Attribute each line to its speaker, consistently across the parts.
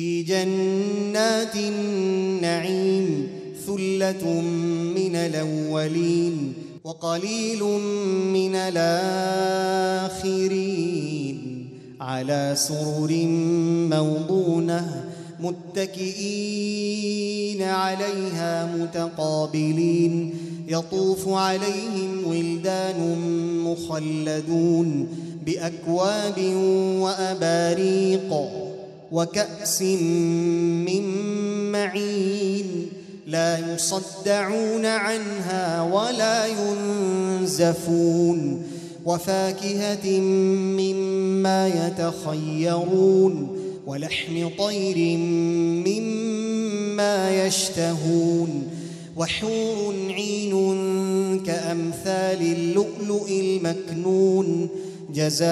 Speaker 1: في جنات النعيم ثلة من الأولين وقليل من الآخرين على سرر موضونة متكئين عليها متقابلين يطوف عليهم ولدان مخلدون بأكواب وأباريق وكأس من معين لا يصدعون عنها ولا ينزفون وفاكهة مما يتخيرون ولحم طير مما يشتهون وحور عين كأمثال اللؤلؤ المكنون جزاء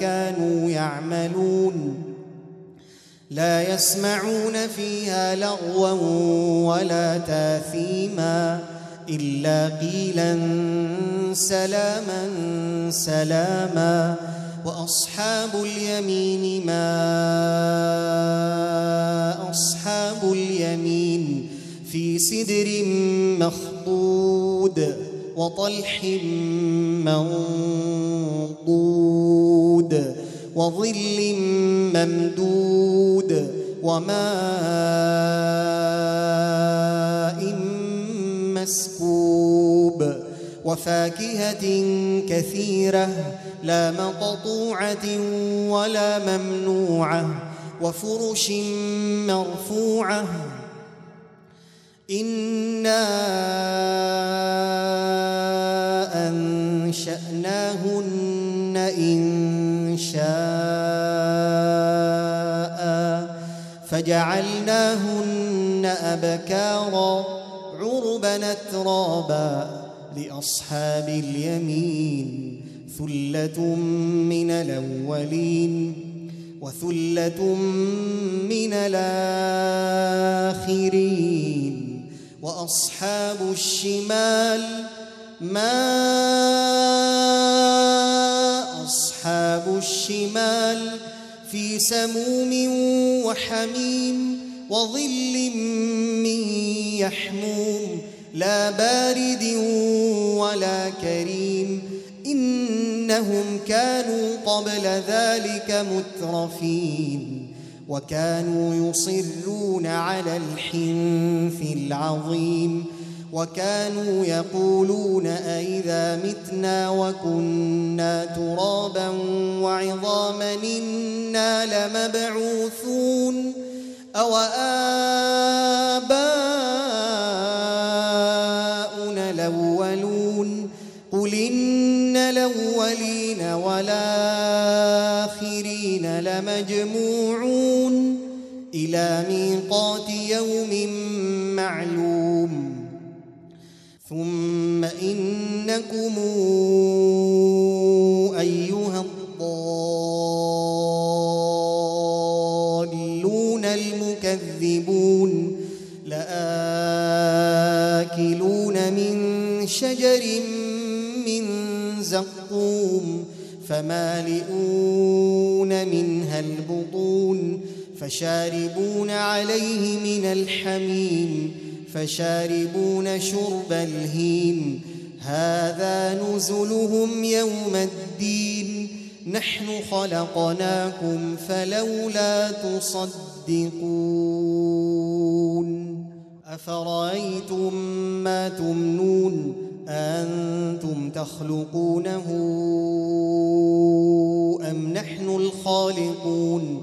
Speaker 1: كانوا يعملون. لا يسمعون فيها لغوا ولا تاثيما إلا قيلا سلاما سلاما. وأصحاب اليمين ما أصحاب اليمين في سدر مخضود وطلح منضود. وظل ممدود وماء مسكوب وفاكهة كثيرة لا مقطوعة ولا ممنوعة وفرش مرفوعة إِنَّا أنشأناهن إن شاء فجعلناهن أبكارا عربا ترابا لأصحاب اليمين ثلة من الأولين وثلة من الآخرين وأصحاب الشمال ما أصحاب الشمال في سموم وحميم وظل من يحموم لا بارد ولا كريم إنهم كانوا قبل ذلك مترفين وكانوا يصرون على الحنث العظيم وكانوا يقولون أئذا متنا وكنا ترابا وعظاما إنا لمبعوثون أو آباؤنا الأولون قل إن الأولين والآخرين لمجموعون إلى ميقات يوم معلوم ثم إنكم أيها الضالون المكذبون لآكلون من شجر من زقوم فمالئون منها البطون فشاربون عليه من الحميم فشاربون شرب الهيم. هذا نزلهم يوم الدين. نحن خلقناكم فلولا تصدقون. أفرأيتم ما تمنون؟ أنتم تخلقونه أم نحن الخالقون؟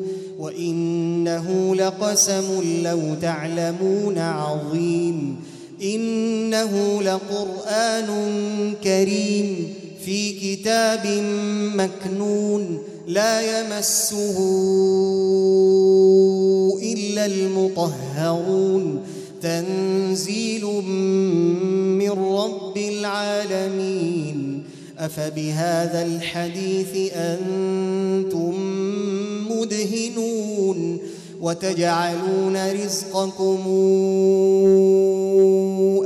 Speaker 1: وإنه لقسم لو تعلمون عظيم. إنه لقرآن كريم في كتاب مكنون لا يمسه إلا المطهرون. تنزيل من رب العالمين. أفبهذا الحديث أنتم مدهنون؟ وتجعلون رزقكم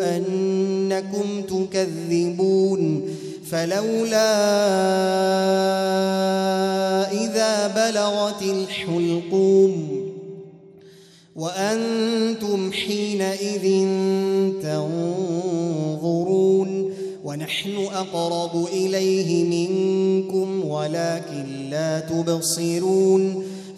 Speaker 1: أنكم تكذبون فلولا إذا بلغت الحلقوم وأنتم حينئذ تنظرون ونحن أقرب إليه منكم ولكن لا تبصرون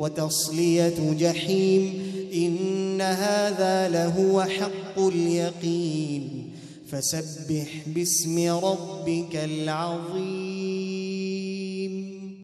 Speaker 1: وتصلية جحيم إن هذا لهو حق اليقين فسبح باسم ربك العظيم